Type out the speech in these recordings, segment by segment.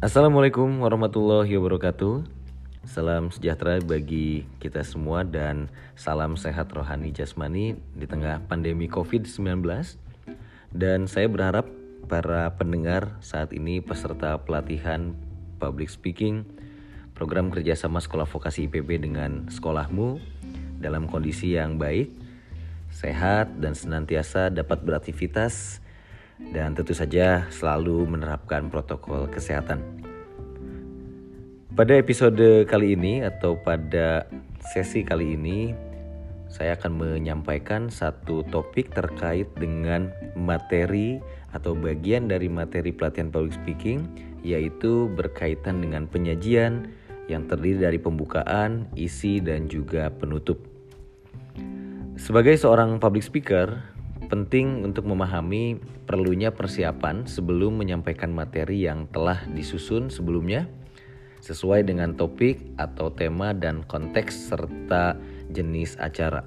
Assalamualaikum warahmatullahi wabarakatuh. Salam sejahtera bagi kita semua dan salam sehat rohani jasmani di tengah pandemi COVID-19. Dan saya berharap para pendengar saat ini peserta pelatihan public speaking program kerjasama sekolah vokasi IPB dengan sekolahmu dalam kondisi yang baik, sehat dan senantiasa dapat beraktivitas dan tentu saja selalu menerapkan protokol kesehatan. Pada episode kali ini atau pada sesi kali ini saya akan menyampaikan satu topik terkait dengan materi atau bagian dari materi pelatihan public speaking yaitu berkaitan dengan penyajian yang terdiri dari pembukaan, isi dan juga penutup. Sebagai seorang public speaker, penting untuk memahami perlunya persiapan sebelum menyampaikan materi yang telah disusun sebelumnya sesuai dengan topik atau tema dan konteks serta jenis acara.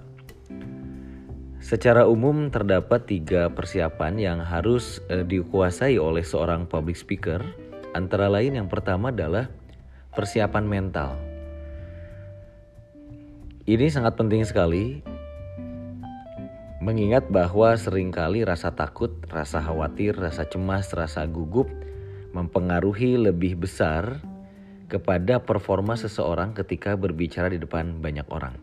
Secara umum terdapat tiga persiapan yang harus eh, dikuasai oleh seorang public speaker. Antara lain yang pertama adalah persiapan mental. Ini sangat penting sekali Mengingat bahwa sering kali rasa takut, rasa khawatir, rasa cemas, rasa gugup mempengaruhi lebih besar kepada performa seseorang ketika berbicara di depan banyak orang.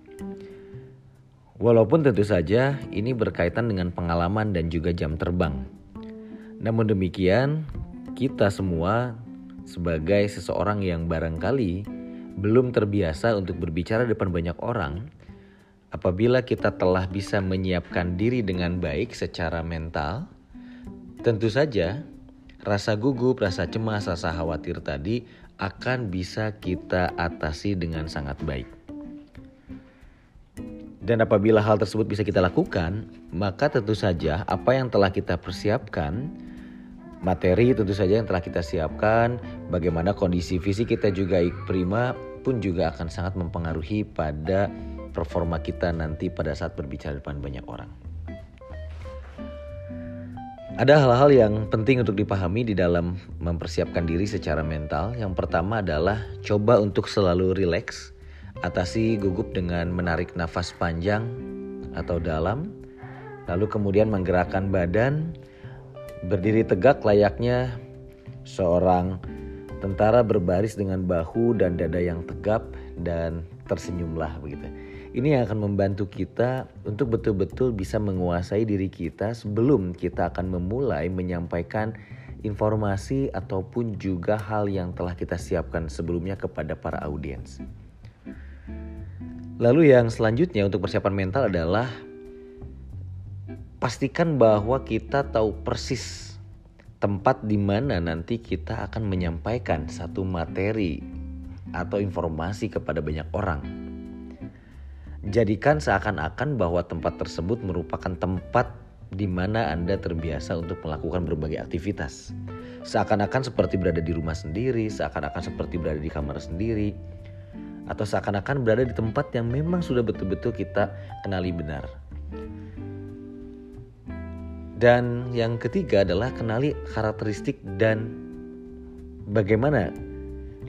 Walaupun tentu saja ini berkaitan dengan pengalaman dan juga jam terbang. Namun demikian, kita semua sebagai seseorang yang barangkali belum terbiasa untuk berbicara di depan banyak orang, Apabila kita telah bisa menyiapkan diri dengan baik secara mental, tentu saja rasa gugup, rasa cemas, rasa khawatir tadi akan bisa kita atasi dengan sangat baik. Dan apabila hal tersebut bisa kita lakukan, maka tentu saja apa yang telah kita persiapkan, materi tentu saja yang telah kita siapkan, bagaimana kondisi fisik kita juga prima pun juga akan sangat mempengaruhi pada performa kita nanti pada saat berbicara depan banyak orang. Ada hal-hal yang penting untuk dipahami di dalam mempersiapkan diri secara mental. Yang pertama adalah coba untuk selalu rileks, atasi gugup dengan menarik nafas panjang atau dalam, lalu kemudian menggerakkan badan, berdiri tegak layaknya seorang tentara berbaris dengan bahu dan dada yang tegap dan tersenyumlah begitu. Ini yang akan membantu kita untuk betul-betul bisa menguasai diri kita sebelum kita akan memulai menyampaikan informasi ataupun juga hal yang telah kita siapkan sebelumnya kepada para audiens. Lalu yang selanjutnya untuk persiapan mental adalah pastikan bahwa kita tahu persis tempat di mana nanti kita akan menyampaikan satu materi atau informasi kepada banyak orang Jadikan seakan-akan bahwa tempat tersebut merupakan tempat di mana Anda terbiasa untuk melakukan berbagai aktivitas. Seakan-akan seperti berada di rumah sendiri, seakan-akan seperti berada di kamar sendiri, atau seakan-akan berada di tempat yang memang sudah betul-betul kita kenali benar. Dan yang ketiga adalah kenali karakteristik dan bagaimana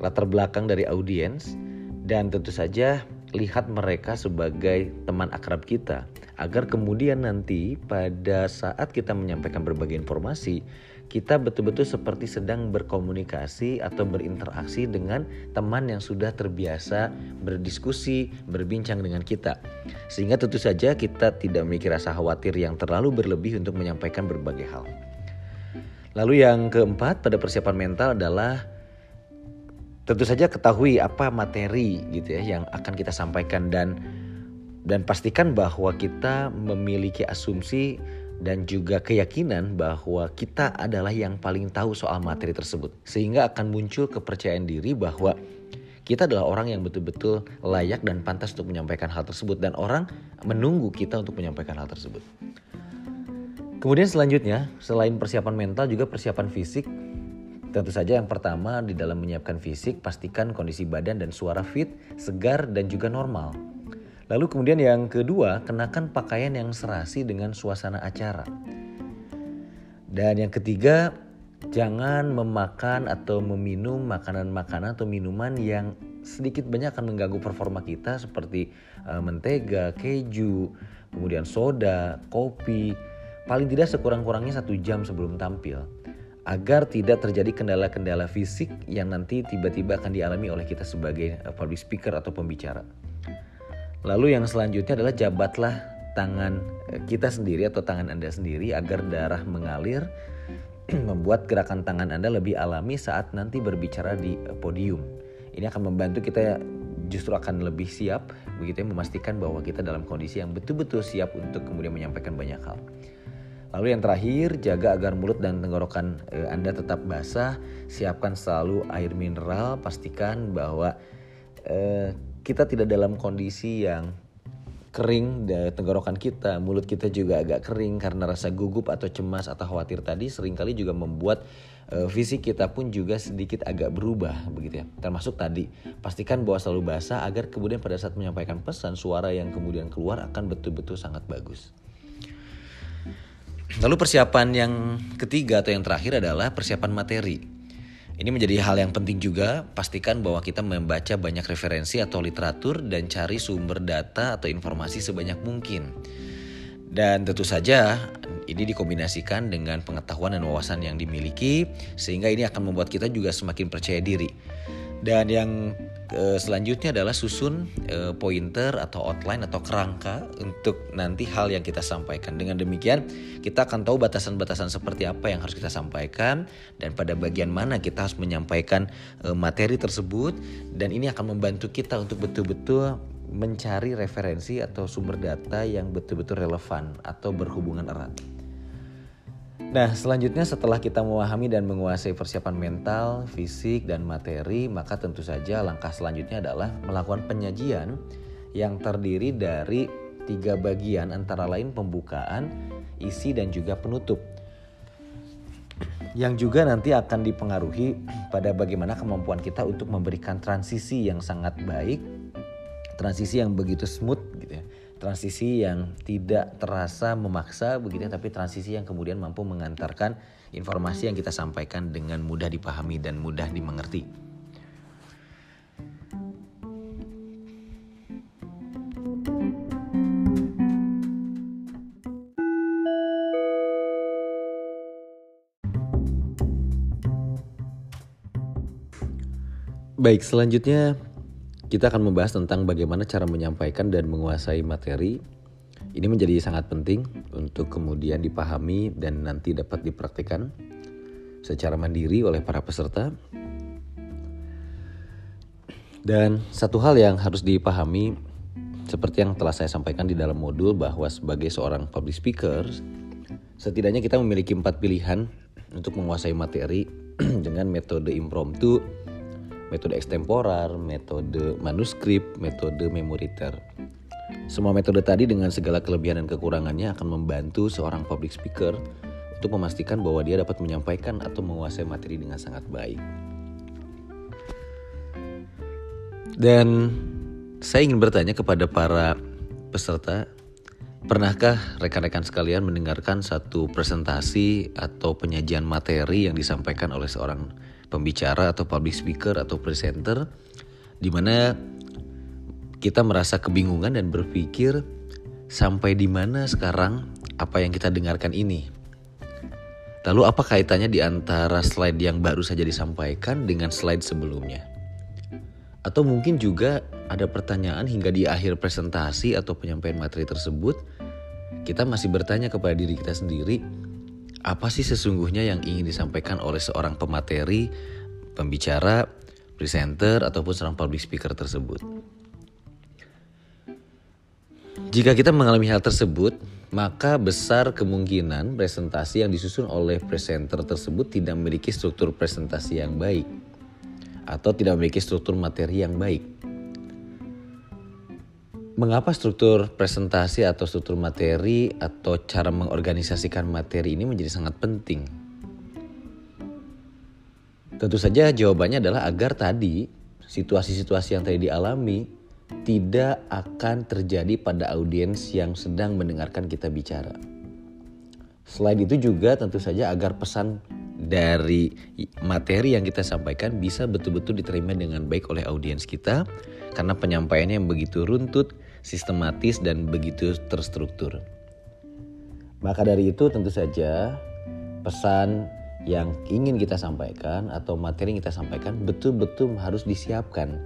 latar belakang dari audiens dan tentu saja lihat mereka sebagai teman akrab kita agar kemudian nanti pada saat kita menyampaikan berbagai informasi kita betul-betul seperti sedang berkomunikasi atau berinteraksi dengan teman yang sudah terbiasa berdiskusi, berbincang dengan kita. Sehingga tentu saja kita tidak memiliki rasa khawatir yang terlalu berlebih untuk menyampaikan berbagai hal. Lalu yang keempat pada persiapan mental adalah tentu saja ketahui apa materi gitu ya yang akan kita sampaikan dan dan pastikan bahwa kita memiliki asumsi dan juga keyakinan bahwa kita adalah yang paling tahu soal materi tersebut sehingga akan muncul kepercayaan diri bahwa kita adalah orang yang betul-betul layak dan pantas untuk menyampaikan hal tersebut dan orang menunggu kita untuk menyampaikan hal tersebut. Kemudian selanjutnya, selain persiapan mental juga persiapan fisik Tentu saja yang pertama di dalam menyiapkan fisik pastikan kondisi badan dan suara fit, segar dan juga normal. Lalu kemudian yang kedua, kenakan pakaian yang serasi dengan suasana acara. Dan yang ketiga, jangan memakan atau meminum makanan-makanan atau minuman yang sedikit banyak akan mengganggu performa kita seperti uh, mentega, keju, kemudian soda, kopi, paling tidak sekurang-kurangnya satu jam sebelum tampil agar tidak terjadi kendala-kendala fisik yang nanti tiba-tiba akan dialami oleh kita sebagai uh, public speaker atau pembicara. Lalu yang selanjutnya adalah jabatlah tangan uh, kita sendiri atau tangan Anda sendiri agar darah mengalir membuat gerakan tangan Anda lebih alami saat nanti berbicara di eh, podium. Ini akan membantu kita justru akan lebih siap begitu ya memastikan bahwa kita dalam kondisi yang betul-betul siap untuk kemudian menyampaikan banyak hal. Lalu yang terakhir, jaga agar mulut dan tenggorokan eh, Anda tetap basah. Siapkan selalu air mineral, pastikan bahwa eh, kita tidak dalam kondisi yang kering tenggorokan kita, mulut kita juga agak kering karena rasa gugup atau cemas atau khawatir tadi sering kali juga membuat uh, fisik kita pun juga sedikit agak berubah begitu ya. Termasuk tadi, pastikan bahwa selalu basah agar kemudian pada saat menyampaikan pesan suara yang kemudian keluar akan betul-betul sangat bagus. Lalu persiapan yang ketiga atau yang terakhir adalah persiapan materi. Ini menjadi hal yang penting juga, pastikan bahwa kita membaca banyak referensi atau literatur dan cari sumber data atau informasi sebanyak mungkin. Dan tentu saja ini dikombinasikan dengan pengetahuan dan wawasan yang dimiliki sehingga ini akan membuat kita juga semakin percaya diri. Dan yang selanjutnya adalah susun e, pointer atau outline atau kerangka untuk nanti hal yang kita sampaikan. Dengan demikian, kita akan tahu batasan-batasan seperti apa yang harus kita sampaikan dan pada bagian mana kita harus menyampaikan e, materi tersebut dan ini akan membantu kita untuk betul-betul mencari referensi atau sumber data yang betul-betul relevan atau berhubungan erat. Nah, selanjutnya setelah kita memahami dan menguasai persiapan mental, fisik, dan materi, maka tentu saja langkah selanjutnya adalah melakukan penyajian yang terdiri dari tiga bagian antara lain pembukaan, isi, dan juga penutup. Yang juga nanti akan dipengaruhi pada bagaimana kemampuan kita untuk memberikan transisi yang sangat baik, transisi yang begitu smooth gitu ya transisi yang tidak terasa memaksa begitu tapi transisi yang kemudian mampu mengantarkan informasi yang kita sampaikan dengan mudah dipahami dan mudah dimengerti. Baik, selanjutnya kita akan membahas tentang bagaimana cara menyampaikan dan menguasai materi. Ini menjadi sangat penting untuk kemudian dipahami dan nanti dapat dipraktikkan secara mandiri oleh para peserta. Dan satu hal yang harus dipahami seperti yang telah saya sampaikan di dalam modul bahwa sebagai seorang public speaker setidaknya kita memiliki empat pilihan untuk menguasai materi dengan metode impromptu, metode ekstemporer, metode manuskrip, metode memoriter. Semua metode tadi dengan segala kelebihan dan kekurangannya akan membantu seorang public speaker untuk memastikan bahwa dia dapat menyampaikan atau menguasai materi dengan sangat baik. Dan saya ingin bertanya kepada para peserta, pernahkah rekan-rekan sekalian mendengarkan satu presentasi atau penyajian materi yang disampaikan oleh seorang pembicara atau public speaker atau presenter di mana kita merasa kebingungan dan berpikir sampai di mana sekarang apa yang kita dengarkan ini. Lalu apa kaitannya di antara slide yang baru saja disampaikan dengan slide sebelumnya? Atau mungkin juga ada pertanyaan hingga di akhir presentasi atau penyampaian materi tersebut, kita masih bertanya kepada diri kita sendiri, apa sih sesungguhnya yang ingin disampaikan oleh seorang pemateri, pembicara, presenter, ataupun seorang public speaker tersebut. Jika kita mengalami hal tersebut, maka besar kemungkinan presentasi yang disusun oleh presenter tersebut tidak memiliki struktur presentasi yang baik atau tidak memiliki struktur materi yang baik. Mengapa struktur presentasi atau struktur materi atau cara mengorganisasikan materi ini menjadi sangat penting? Tentu saja jawabannya adalah agar tadi situasi-situasi yang tadi dialami tidak akan terjadi pada audiens yang sedang mendengarkan kita bicara. Selain itu juga tentu saja agar pesan dari materi yang kita sampaikan bisa betul-betul diterima dengan baik oleh audiens kita karena penyampaiannya yang begitu runtut, sistematis dan begitu terstruktur. Maka dari itu tentu saja pesan yang ingin kita sampaikan atau materi yang kita sampaikan betul-betul harus disiapkan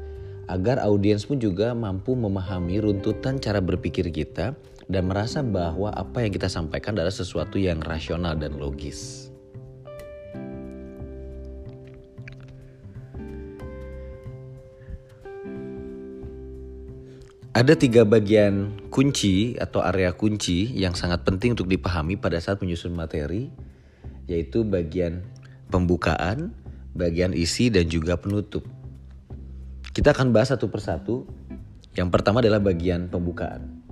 agar audiens pun juga mampu memahami runtutan cara berpikir kita dan merasa bahwa apa yang kita sampaikan adalah sesuatu yang rasional dan logis. Ada tiga bagian kunci atau area kunci yang sangat penting untuk dipahami pada saat menyusun materi, yaitu bagian pembukaan, bagian isi, dan juga penutup. Kita akan bahas satu persatu. Yang pertama adalah bagian pembukaan.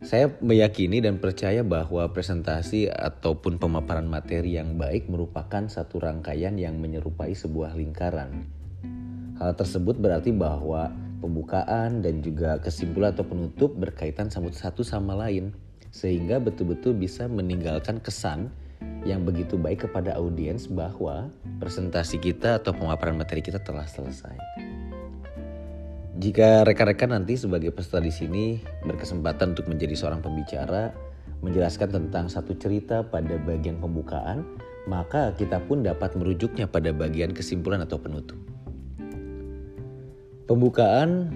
Saya meyakini dan percaya bahwa presentasi ataupun pemaparan materi yang baik merupakan satu rangkaian yang menyerupai sebuah lingkaran. Hal tersebut berarti bahwa pembukaan dan juga kesimpulan atau penutup berkaitan satu sama lain, sehingga betul-betul bisa meninggalkan kesan yang begitu baik kepada audiens bahwa presentasi kita atau pemaparan materi kita telah selesai. Jika rekan-rekan nanti sebagai peserta di sini berkesempatan untuk menjadi seorang pembicara, menjelaskan tentang satu cerita pada bagian pembukaan, maka kita pun dapat merujuknya pada bagian kesimpulan atau penutup. Pembukaan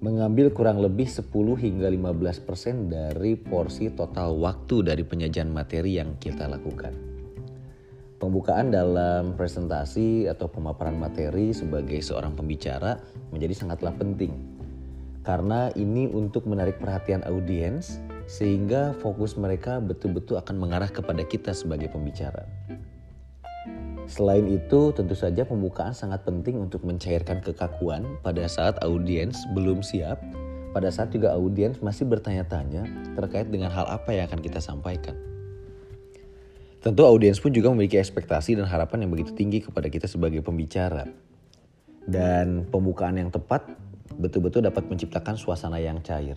mengambil kurang lebih 10 hingga 15% dari porsi total waktu dari penyajian materi yang kita lakukan. Pembukaan dalam presentasi atau pemaparan materi sebagai seorang pembicara menjadi sangatlah penting. Karena ini untuk menarik perhatian audiens sehingga fokus mereka betul-betul akan mengarah kepada kita sebagai pembicara. Selain itu, tentu saja pembukaan sangat penting untuk mencairkan kekakuan pada saat audiens belum siap, pada saat juga audiens masih bertanya-tanya terkait dengan hal apa yang akan kita sampaikan. Tentu audiens pun juga memiliki ekspektasi dan harapan yang begitu tinggi kepada kita sebagai pembicara. Dan pembukaan yang tepat betul-betul dapat menciptakan suasana yang cair.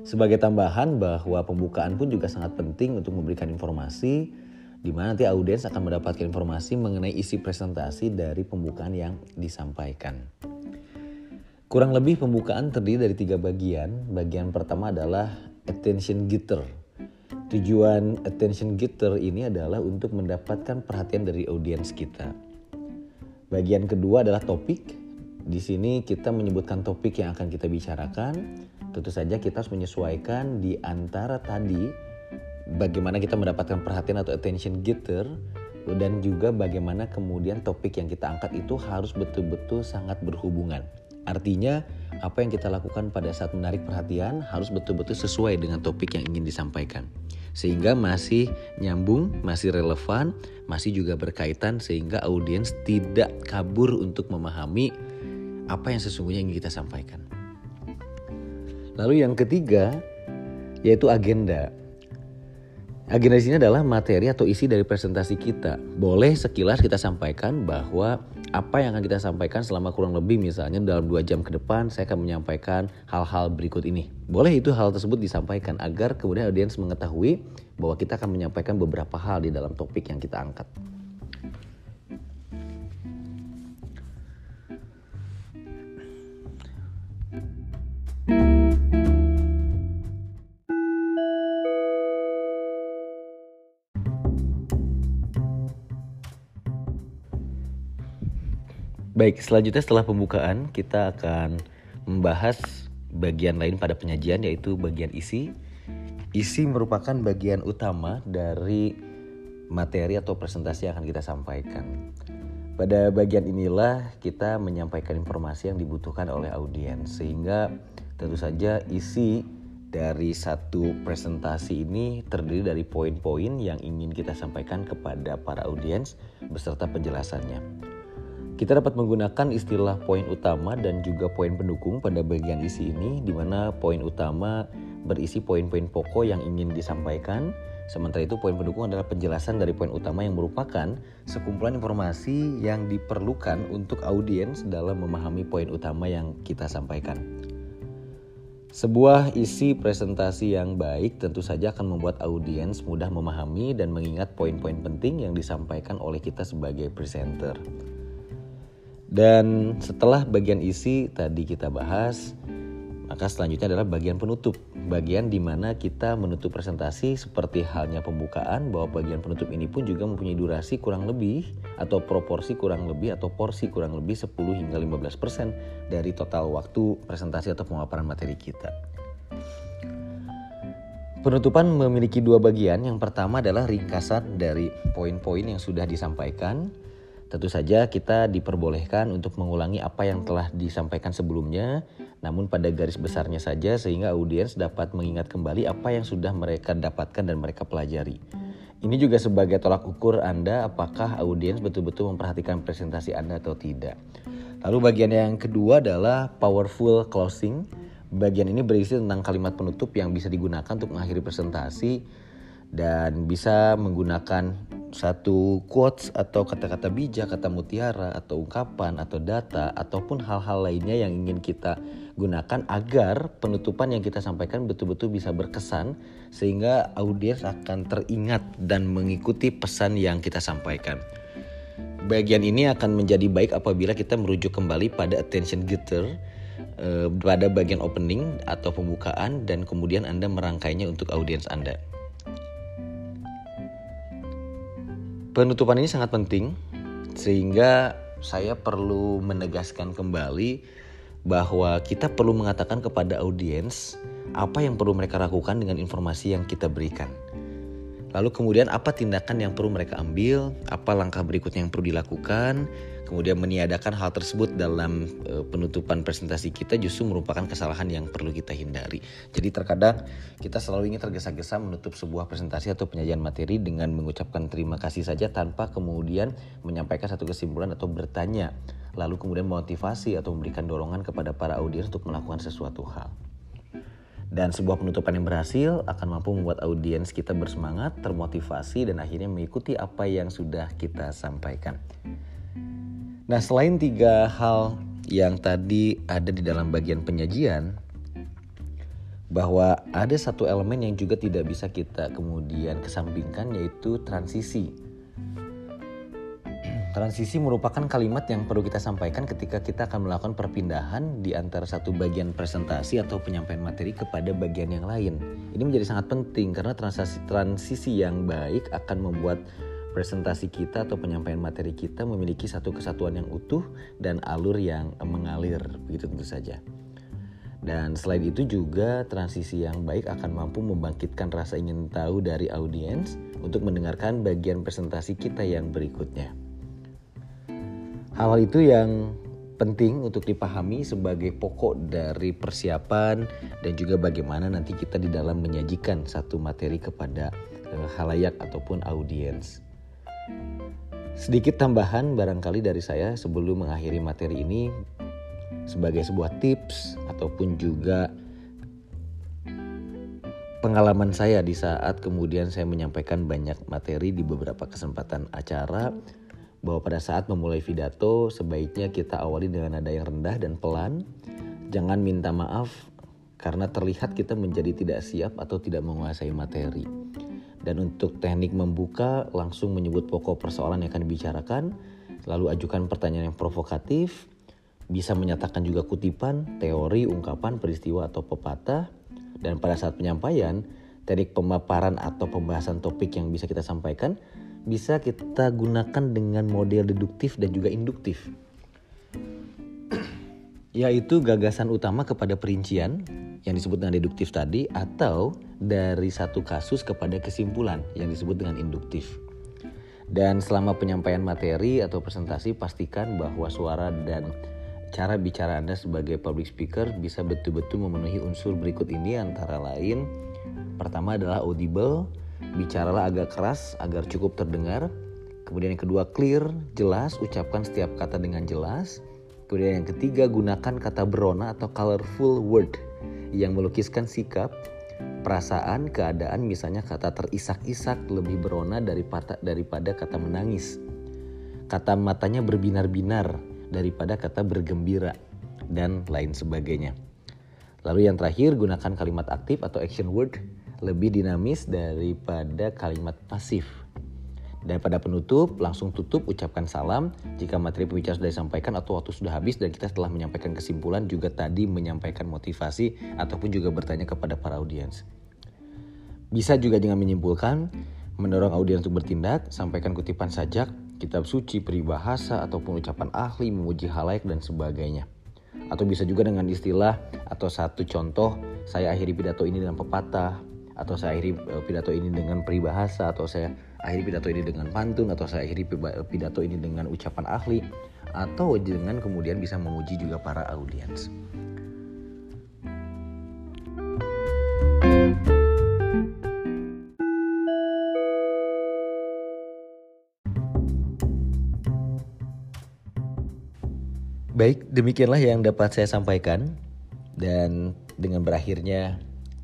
Sebagai tambahan bahwa pembukaan pun juga sangat penting untuk memberikan informasi di mana nanti audiens akan mendapatkan informasi mengenai isi presentasi dari pembukaan yang disampaikan. Kurang lebih pembukaan terdiri dari tiga bagian. Bagian pertama adalah attention getter Tujuan attention getter ini adalah untuk mendapatkan perhatian dari audiens kita. Bagian kedua adalah topik. Di sini kita menyebutkan topik yang akan kita bicarakan. Tentu saja kita harus menyesuaikan di antara tadi bagaimana kita mendapatkan perhatian atau attention getter dan juga bagaimana kemudian topik yang kita angkat itu harus betul-betul sangat berhubungan. Artinya apa yang kita lakukan pada saat menarik perhatian harus betul-betul sesuai dengan topik yang ingin disampaikan sehingga masih nyambung, masih relevan, masih juga berkaitan sehingga audiens tidak kabur untuk memahami apa yang sesungguhnya ingin kita sampaikan. Lalu yang ketiga yaitu agenda. Agenda di sini adalah materi atau isi dari presentasi kita. Boleh sekilas kita sampaikan bahwa apa yang akan kita sampaikan selama kurang lebih misalnya dalam dua jam ke depan saya akan menyampaikan hal-hal berikut ini. Boleh itu hal tersebut disampaikan agar kemudian audiens mengetahui bahwa kita akan menyampaikan beberapa hal di dalam topik yang kita angkat. Baik, selanjutnya setelah pembukaan kita akan membahas bagian lain pada penyajian yaitu bagian isi. Isi merupakan bagian utama dari materi atau presentasi yang akan kita sampaikan. Pada bagian inilah kita menyampaikan informasi yang dibutuhkan oleh audiens sehingga tentu saja isi dari satu presentasi ini terdiri dari poin-poin yang ingin kita sampaikan kepada para audiens beserta penjelasannya. Kita dapat menggunakan istilah poin utama dan juga poin pendukung pada bagian isi ini, di mana poin utama berisi poin-poin pokok yang ingin disampaikan, sementara itu poin pendukung adalah penjelasan dari poin utama yang merupakan sekumpulan informasi yang diperlukan untuk audiens dalam memahami poin utama yang kita sampaikan. Sebuah isi presentasi yang baik tentu saja akan membuat audiens mudah memahami dan mengingat poin-poin penting yang disampaikan oleh kita sebagai presenter. Dan setelah bagian isi tadi kita bahas, maka selanjutnya adalah bagian penutup. Bagian di mana kita menutup presentasi seperti halnya pembukaan bahwa bagian penutup ini pun juga mempunyai durasi kurang lebih atau proporsi kurang lebih atau porsi kurang lebih 10 hingga 15% dari total waktu presentasi atau pemaparan materi kita. Penutupan memiliki dua bagian. Yang pertama adalah ringkasan dari poin-poin yang sudah disampaikan Tentu saja kita diperbolehkan untuk mengulangi apa yang telah disampaikan sebelumnya, namun pada garis besarnya saja sehingga audiens dapat mengingat kembali apa yang sudah mereka dapatkan dan mereka pelajari. Ini juga sebagai tolak ukur Anda apakah audiens betul-betul memperhatikan presentasi Anda atau tidak. Lalu bagian yang kedua adalah powerful closing. Bagian ini berisi tentang kalimat penutup yang bisa digunakan untuk mengakhiri presentasi dan bisa menggunakan satu quotes atau kata-kata bijak, kata mutiara atau ungkapan atau data ataupun hal-hal lainnya yang ingin kita gunakan agar penutupan yang kita sampaikan betul-betul bisa berkesan sehingga audiens akan teringat dan mengikuti pesan yang kita sampaikan. Bagian ini akan menjadi baik apabila kita merujuk kembali pada attention getter eh, pada bagian opening atau pembukaan dan kemudian Anda merangkainya untuk audiens Anda. Penutupan ini sangat penting sehingga saya perlu menegaskan kembali bahwa kita perlu mengatakan kepada audiens apa yang perlu mereka lakukan dengan informasi yang kita berikan. Lalu kemudian apa tindakan yang perlu mereka ambil, apa langkah berikutnya yang perlu dilakukan, kemudian meniadakan hal tersebut dalam e, penutupan presentasi kita justru merupakan kesalahan yang perlu kita hindari. Jadi terkadang kita selalu ingin tergesa-gesa menutup sebuah presentasi atau penyajian materi dengan mengucapkan terima kasih saja tanpa kemudian menyampaikan satu kesimpulan atau bertanya, lalu kemudian motivasi atau memberikan dorongan kepada para audiens untuk melakukan sesuatu hal. Dan sebuah penutupan yang berhasil akan mampu membuat audiens kita bersemangat, termotivasi, dan akhirnya mengikuti apa yang sudah kita sampaikan. Nah, selain tiga hal yang tadi ada di dalam bagian penyajian, bahwa ada satu elemen yang juga tidak bisa kita kemudian kesampingkan, yaitu transisi Transisi merupakan kalimat yang perlu kita sampaikan ketika kita akan melakukan perpindahan di antara satu bagian presentasi atau penyampaian materi kepada bagian yang lain. Ini menjadi sangat penting karena transisi, transisi yang baik akan membuat presentasi kita atau penyampaian materi kita memiliki satu kesatuan yang utuh dan alur yang mengalir begitu tentu saja. Dan selain itu juga transisi yang baik akan mampu membangkitkan rasa ingin tahu dari audiens untuk mendengarkan bagian presentasi kita yang berikutnya. Hal-hal itu yang penting untuk dipahami sebagai pokok dari persiapan dan juga bagaimana nanti kita di dalam menyajikan satu materi kepada uh, halayak ataupun audiens. Sedikit tambahan barangkali dari saya sebelum mengakhiri materi ini sebagai sebuah tips ataupun juga pengalaman saya di saat kemudian saya menyampaikan banyak materi di beberapa kesempatan acara bahwa pada saat memulai pidato sebaiknya kita awali dengan nada yang rendah dan pelan. Jangan minta maaf karena terlihat kita menjadi tidak siap atau tidak menguasai materi. Dan untuk teknik membuka langsung menyebut pokok persoalan yang akan dibicarakan, lalu ajukan pertanyaan yang provokatif, bisa menyatakan juga kutipan, teori, ungkapan, peristiwa atau pepatah, dan pada saat penyampaian, teknik pemaparan atau pembahasan topik yang bisa kita sampaikan bisa kita gunakan dengan model deduktif dan juga induktif yaitu gagasan utama kepada perincian yang disebut dengan deduktif tadi atau dari satu kasus kepada kesimpulan yang disebut dengan induktif. Dan selama penyampaian materi atau presentasi pastikan bahwa suara dan cara bicara Anda sebagai public speaker bisa betul-betul memenuhi unsur berikut ini antara lain pertama adalah audible, Bicaralah agak keras agar cukup terdengar. Kemudian yang kedua clear, jelas, ucapkan setiap kata dengan jelas. Kemudian yang ketiga gunakan kata berona atau colorful word yang melukiskan sikap, perasaan, keadaan misalnya kata terisak-isak lebih berona daripada daripada kata menangis. Kata matanya berbinar-binar daripada kata bergembira dan lain sebagainya. Lalu yang terakhir gunakan kalimat aktif atau action word lebih dinamis daripada kalimat pasif. Dan pada penutup, langsung tutup ucapkan salam jika materi pembicaraan sudah disampaikan atau waktu sudah habis dan kita setelah menyampaikan kesimpulan juga tadi menyampaikan motivasi ataupun juga bertanya kepada para audiens. Bisa juga dengan menyimpulkan, mendorong audiens untuk bertindak, sampaikan kutipan sajak, kitab suci, peribahasa, ataupun ucapan ahli, memuji halayak dan sebagainya. Atau bisa juga dengan istilah atau satu contoh, saya akhiri pidato ini dengan pepatah, atau saya akhiri eh, pidato ini dengan peribahasa, atau saya akhiri pidato ini dengan pantun, atau saya akhiri pidato ini dengan ucapan ahli, atau dengan kemudian bisa memuji juga para audiens. Baik, demikianlah yang dapat saya sampaikan dan dengan berakhirnya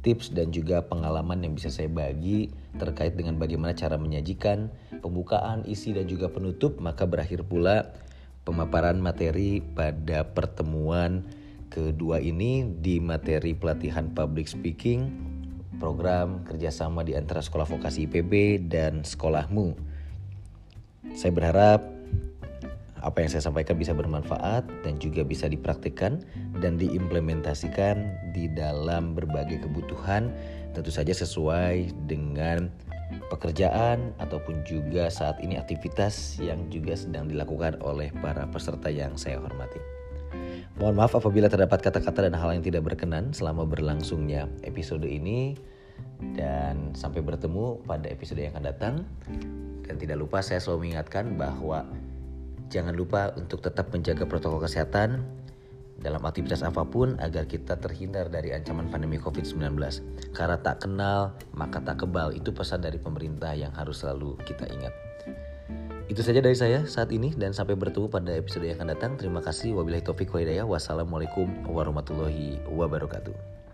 tips dan juga pengalaman yang bisa saya bagi terkait dengan bagaimana cara menyajikan pembukaan, isi dan juga penutup, maka berakhir pula pemaparan materi pada pertemuan kedua ini di materi pelatihan public speaking program kerjasama di antara sekolah vokasi IPB dan sekolahmu. Saya berharap apa yang saya sampaikan bisa bermanfaat dan juga bisa dipraktikkan dan diimplementasikan di dalam berbagai kebutuhan tentu saja sesuai dengan pekerjaan ataupun juga saat ini aktivitas yang juga sedang dilakukan oleh para peserta yang saya hormati. Mohon maaf apabila terdapat kata-kata dan hal yang tidak berkenan selama berlangsungnya episode ini dan sampai bertemu pada episode yang akan datang. Dan tidak lupa saya selalu mengingatkan bahwa Jangan lupa untuk tetap menjaga protokol kesehatan dalam aktivitas apa pun agar kita terhindar dari ancaman pandemi COVID-19. Karena tak kenal, maka tak kebal. Itu pesan dari pemerintah yang harus selalu kita ingat. Itu saja dari saya saat ini dan sampai bertemu pada episode yang akan datang. Terima kasih. Wabillahi taufiq wa hidayah. Wassalamualaikum warahmatullahi wabarakatuh.